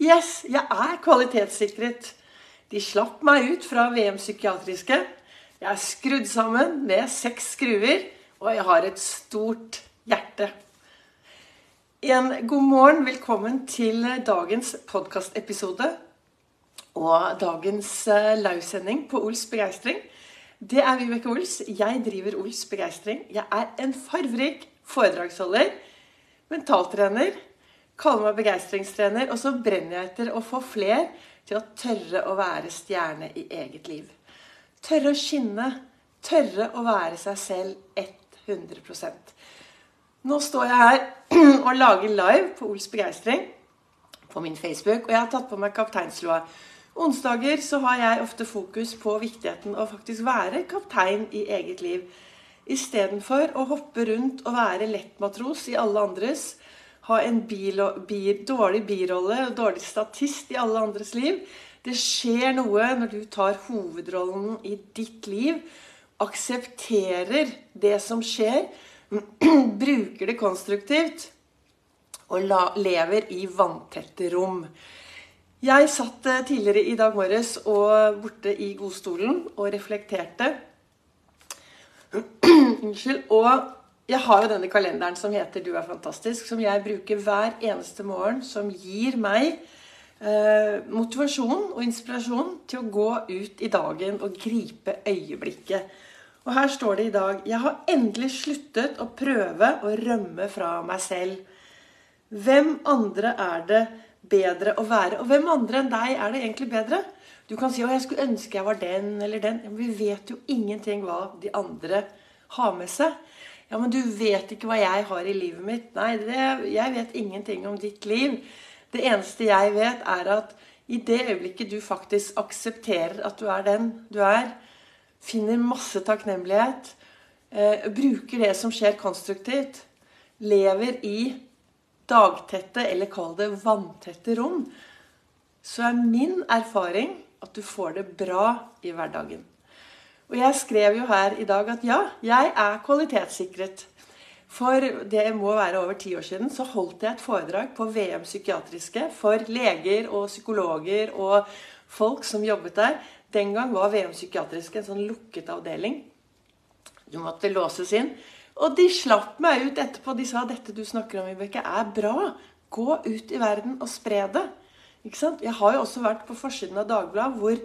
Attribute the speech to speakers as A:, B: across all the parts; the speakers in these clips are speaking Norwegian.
A: Yes, jeg er kvalitetssikret. De slapp meg ut fra VM psykiatriske. Jeg er skrudd sammen med seks skruer, og jeg har et stort hjerte. En god morgen, velkommen til dagens podkastepisode og dagens eh, livesending på Ols begeistring. Det er Vibeke Ols. Jeg driver Ols begeistring. Jeg er en farverik foredragsholder, mentaltrener, kaller meg begeistringstrener, og så brenner jeg etter å få fler til å tørre å være stjerne i eget liv. Tørre å skinne. Tørre å være seg selv 100% Nå står jeg her og lager live på Ols begeistring på min Facebook, og jeg har tatt på meg kapteinslua. Onsdager så har jeg ofte fokus på viktigheten av faktisk være kaptein i eget liv. Istedenfor å hoppe rundt og være lettmatros i alle andres, ha en bil bil, dårlig birolle og dårlig statist i alle andres liv. Det skjer noe når du tar hovedrollen i ditt liv, aksepterer det som skjer, bruker det konstruktivt og la, lever i vanntette rom. Jeg satt eh, tidligere i dag morges og borte i godstolen og reflekterte. Unnskyld. Og jeg har jo denne kalenderen som heter 'Du er fantastisk', som jeg bruker hver eneste morgen, som gir meg eh, motivasjon og inspirasjon til å gå ut i dagen og gripe øyeblikket. Og her står det i dag 'Jeg har endelig sluttet å prøve å rømme fra meg selv'. Hvem andre er det bedre å være? Og hvem andre enn deg er det egentlig bedre? Du kan si 'Å, jeg skulle ønske jeg var den eller den'. Men vi vet jo ingenting hva de andre har med seg. Ja, men du vet ikke hva jeg har i livet mitt. Nei, det, jeg vet ingenting om ditt liv. Det eneste jeg vet, er at i det øyeblikket du faktisk aksepterer at du er den du er, finner masse takknemlighet, eh, bruker det som skjer konstruktivt, lever i dagtette, eller kall det vanntette rom, så er min erfaring at du får det bra i hverdagen. Og jeg skrev jo her i dag at ja, jeg er kvalitetssikret. For det må være over ti år siden så holdt jeg et foredrag på VM psykiatriske for leger og psykologer og folk som jobbet der. Den gang var VM psykiatriske en sånn lukket avdeling. Du måtte låses inn. Og de slapp meg ut etterpå. De sa dette du snakker om, Vibeke, er bra. Gå ut i verden og spre det. Ikke sant? Jeg har jo også vært på forsiden av Dagbladet hvor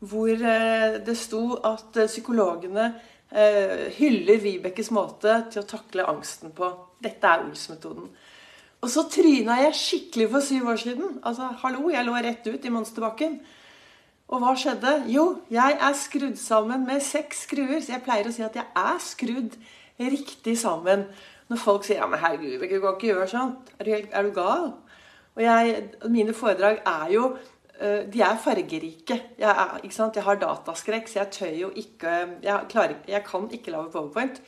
A: hvor eh, det sto at eh, psykologene eh, hyller Vibekes måte til å takle angsten på. Dette er Ols-metoden. Og så tryna jeg skikkelig for syv år siden. Altså, hallo, jeg lå rett ut i monsterbakken. Og hva skjedde? Jo, jeg er skrudd sammen med seks skruer. Så jeg pleier å si at jeg er skrudd riktig sammen. Når folk sier ja, men herregud, du kan ikke gjøre sånt. Er du, helt, er du gal? Og jeg, mine foredrag er jo de er fargerike. Jeg, er, jeg, har dataskrekk, så jeg tør jo ikke jeg, klarer, jeg, kan ikke lage powerpoint.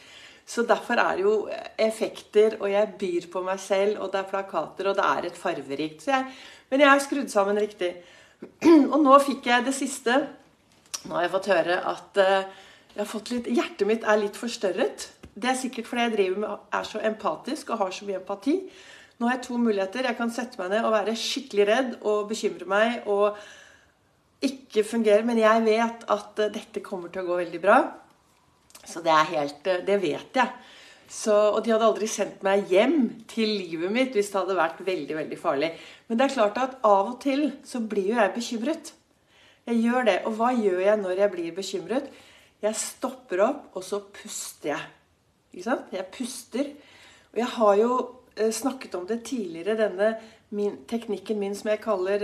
A: Så derfor er det jo effekter, og jeg byr på meg selv, og det er plakater, og det er et farverikt. Jeg, men jeg er skrudd sammen riktig. Og nå fikk jeg det siste. Nå har jeg fått høre at har fått litt, hjertet mitt er litt forstørret. Det er sikkert fordi jeg driver med, er så empatisk og har så mye empati. Nå har jeg to muligheter. Jeg kan sette meg ned og være skikkelig redd og bekymre meg og ikke fungere. Men jeg vet at eh, dette kommer til å gå veldig bra. Så det er helt eh, Det vet jeg. Så, og de hadde aldri sendt meg hjem til livet mitt hvis det hadde vært veldig veldig farlig. Men det er klart at av og til så blir jo jeg bekymret. Jeg gjør det. Og hva gjør jeg når jeg blir bekymret? Jeg stopper opp, og så puster jeg. Ikke sant? Jeg puster. Og jeg har jo snakket om det tidligere, denne min, teknikken min som jeg kaller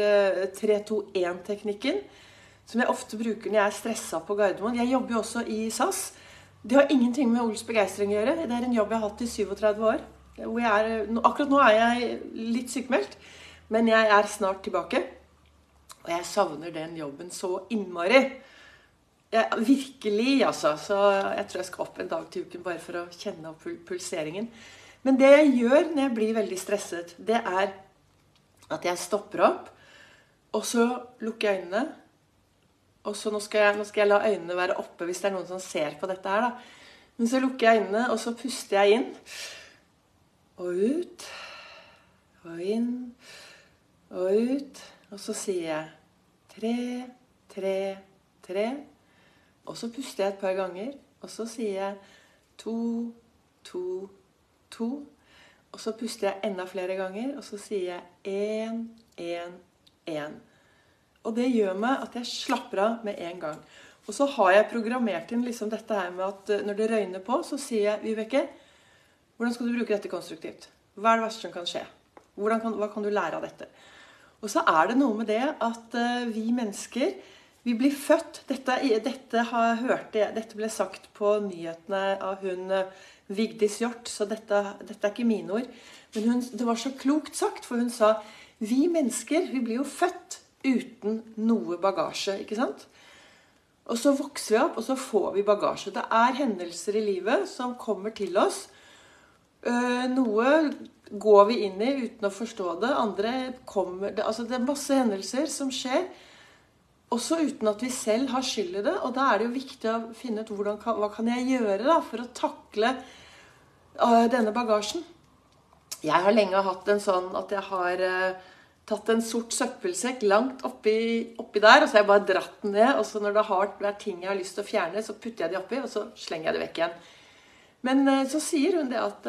A: 3-2-1-teknikken. Eh, som jeg ofte bruker når jeg er stressa på Gardermoen. Jeg jobber jo også i SAS. Det har ingenting med Ols begeistring å gjøre. Det er en jobb jeg har hatt i 37 år. Er, akkurat nå er jeg litt sykemeldt, men jeg er snart tilbake. Og jeg savner den jobben så innmari. Jeg, virkelig, altså. Så jeg tror jeg skal opp en dag til uken bare for å kjenne opp pulseringen. Men det jeg gjør når jeg blir veldig stresset, det er at jeg stopper opp, og så lukker jeg øynene. Og så nå skal, jeg, nå skal jeg la øynene være oppe hvis det er noen som ser på dette her, da. Men så lukker jeg øynene, og så puster jeg inn. Og ut. Og inn. og ut. Og så sier jeg tre, tre, tre. Og så puster jeg et par ganger. Og så sier jeg to, to, to. Og så puster jeg enda flere ganger, og så sier jeg én, én, én. Og det gjør meg at jeg slapper av med en gang. Og så har jeg programmert inn liksom dette her med at eh, når det røyner på, så sier jeg Vibeke, hvordan skal du bruke dette konstruktivt? Hva er det verste som kan skje? Kan, hva kan du lære av dette? Og så er det noe med det at uh, vi mennesker vi blir født Dette, dette, har, hørte, dette ble sagt på nyhetene av hun uh, Vigdis Hjort, så dette, dette, er ikke mine ord. Men hun, det var så klokt sagt, for hun sa vi mennesker vi blir jo født uten noe bagasje. ikke sant? Og så vokser vi opp, og så får vi bagasje. Det er hendelser i livet som kommer til oss. Uh, noe går vi inn i uten å forstå det. Andre kommer det, altså det er masse hendelser som skjer. Også uten at vi selv har skyld i det. Og da er det jo viktig å finne ut hvordan, hva kan jeg gjøre da, for å takle denne bagasjen. Jeg har lenge hatt en sånn at jeg har uh, tatt en sort søppelsekk langt oppi, oppi, der, og så har jeg bare dratt den ned. Og så når det har vært ting jeg har lyst til å fjerne, så putter jeg de oppi, og så slenger jeg det vekk igjen. Men uh, så sier hun det at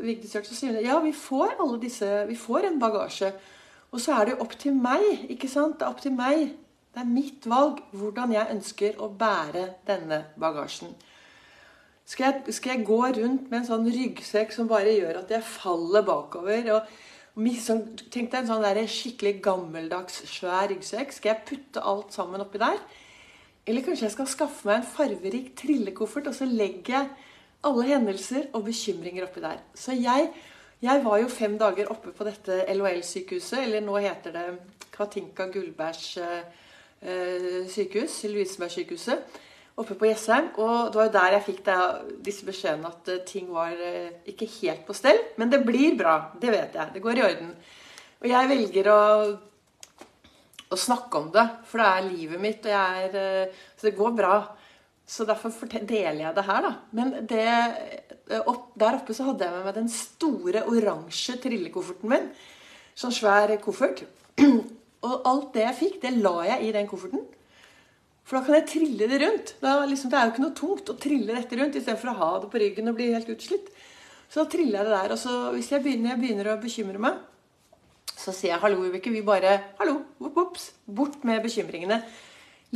A: Vigdis Hjørt, så sier hun, ja, vi får alle disse, vi får en bagasje. Og så er det jo opp til meg, ikke sant? Det er opp til meg. Det er mitt valg hvordan jeg ønsker å bære denne bagasjen. Skal jeg, skal jeg gå rundt med en sånn ryggsekk som bare gjør at jeg faller bakover? og sånn, Tenk deg en sånn der skikkelig gammeldags, svær ryggsekk. Skal jeg putte alt sammen oppi der? Eller kanskje jeg skal skaffe meg en farverik trillekoffert, og så legger jeg alle hendelser og bekymringer oppi der. Så jeg, jeg var jo fem dager oppe på dette LHL-sykehuset, eller nå heter det Katinka Gullbergs eh, sykehus, Lovisenberg-sykehuset, oppe på Jessheim. Og det var jo der jeg fikk disse beskjedene at eh, ting var eh, ikke helt på stell. Men det blir bra. Det vet jeg. Det går i orden. Og jeg velger å, å snakke om det, for det er livet mitt, og jeg er eh, Så det går bra. Så derfor deler jeg det her, da. Men det, opp, der oppe så hadde jeg med meg den store oransje trillekofferten min. Sånn svær koffert. Og alt det jeg fikk, det la jeg i den kofferten. For da kan jeg trille det rundt. Liksom, det er jo ikke noe tungt å trille dette rundt istedenfor å ha det på ryggen og bli helt utslitt. Så da triller jeg det der. Og så hvis jeg begynner, jeg begynner å bekymre meg, så sier jeg 'hallo, Vibeke'. Vi bare 'hallo', ops, bort med bekymringene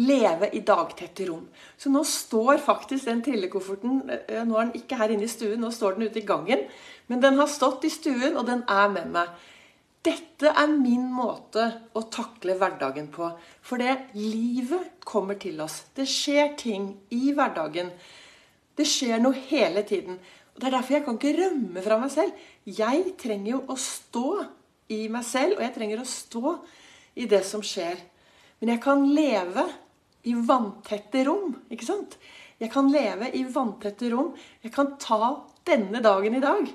A: leve i dagtette rom. Så nå står faktisk den trillekofferten eh, Nå er den ikke her inne i stuen, nå står den ute i gangen. Men den har stått i stuen, og den er med meg. Dette er min måte å takle hverdagen på. For det livet kommer til oss. Det skjer ting i hverdagen. Det skjer noe hele tiden. Og Det er derfor jeg kan ikke rømme fra meg selv. Jeg trenger jo å stå i meg selv, og jeg trenger å stå i det som skjer. Men jeg kan leve i vanntette rom. Ikke sant? Jeg kan leve i vanntette rom. Jeg kan ta denne dagen i dag.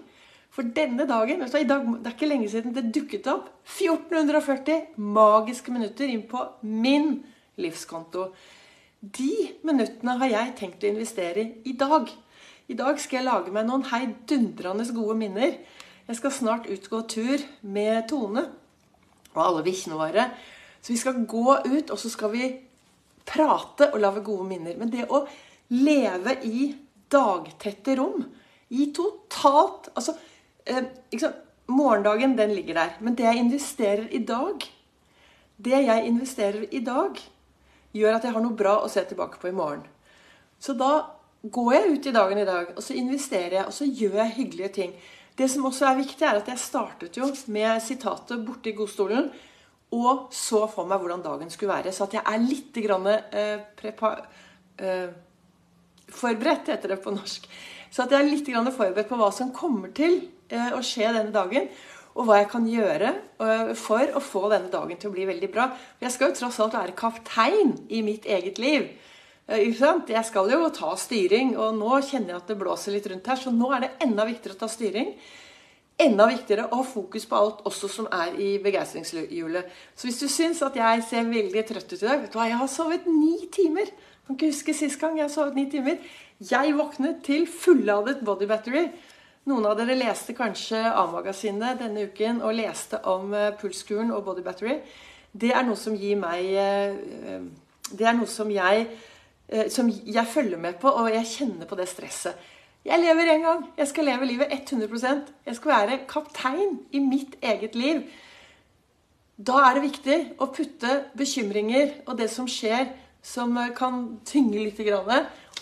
A: For denne dagen du, dag, Det er ikke lenge siden det dukket opp 1440 magiske minutter inn på min livskonto. De minuttene har jeg tenkt å investere i i dag. I dag skal jeg lage meg noen heidundrende gode minner. Jeg skal snart utgå tur med Tone og alle bikkjene våre. Så vi skal gå ut, og så skal vi prate og lage gode minner. Men det å leve i dagtette rom, i totalt Altså eh, Morgendagen, den ligger der. Men det jeg investerer i dag, det jeg investerer i dag, gjør at jeg har noe bra å se tilbake på i morgen. Så da går jeg ut i dagen i dag, og så investerer jeg, og så gjør jeg hyggelige ting. Det som også er viktig, er at jeg startet jo med sitatet borti godstolen og så for meg hvordan dagen skulle være. Så at jeg er litt grann, eh, prepa, eh, forberedt, heter det på norsk. Så at jeg er litt forberedt på hva som kommer til å skje denne dagen. Og hva jeg kan gjøre eh, for å få denne dagen til å bli veldig bra. Jeg skal jo tross alt være kaptein i mitt eget liv. Eh, jeg skal jo ta styring, og nå kjenner jeg at det blåser litt rundt her. Så nå er det enda viktigere å ta styring enda viktigere å ha fokus på alt også som er i begeistringshjulet. Så hvis du syns at jeg ser veldig trøtt ut i dag vet du hva, Jeg har sovet ni timer. Kan ikke huske sist gang jeg har sovet ni timer. Jeg våknet til fulladet body battery. Noen av dere leste kanskje A-magasinet denne uken og leste om eh, pulskuren og body battery. Det er noe som gir meg eh, Det er noe som jeg, eh, som jeg følger med på, og jeg kjenner på det stresset. Jeg lever en gang. Jeg skal leve livet 100% Jeg skal være kaptein i mitt eget liv. Da er det viktig å putte bekymringer og det som skjer, som kan tynge litt,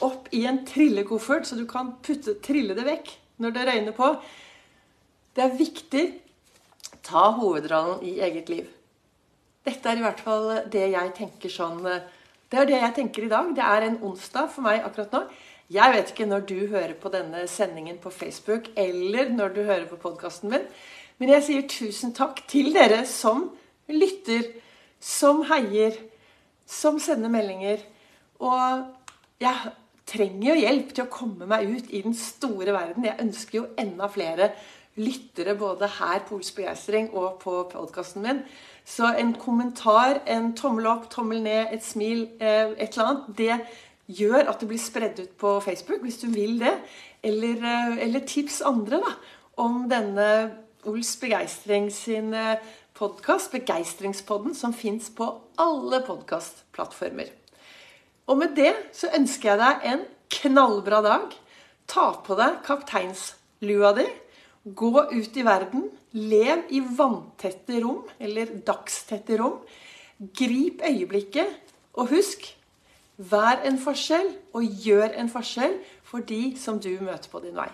A: opp i en trillekoffert, så du kan putte, trille det vekk når det røyner på. Det er viktig ta hovedrollen i eget liv. Dette er i hvert fall det jeg tenker sånn Det er det jeg tenker i dag. Det er en onsdag for meg akkurat nå. Jeg vet ikke når du hører på denne sendingen på Facebook, eller når du hører på podkasten min, men jeg sier tusen takk til dere som lytter, som heier, som sender meldinger. Og jeg trenger jo hjelp til å komme meg ut i den store verden. Jeg ønsker jo enda flere lyttere både her på Ols begeistring og på podkasten min. Så en kommentar, en tommel opp, tommel ned, et smil, eh, et eller annet, det gjør at det blir spredd ut på Facebook, hvis du vil det. Eller, eh, eller tips andre da, om denne Ols begeistring sin eh, podkast, Begeistringspodden, som fins på alle podkastplattformer. Og med det så ønsker jeg deg en knallbra dag. Ta på deg kapteinslua di. Gå ut i verden. Lev i vanntette rom, eller dagstette rom. Grip øyeblikket. Og husk vær en forskjell, og gjør en forskjell for de som du møter på din vei.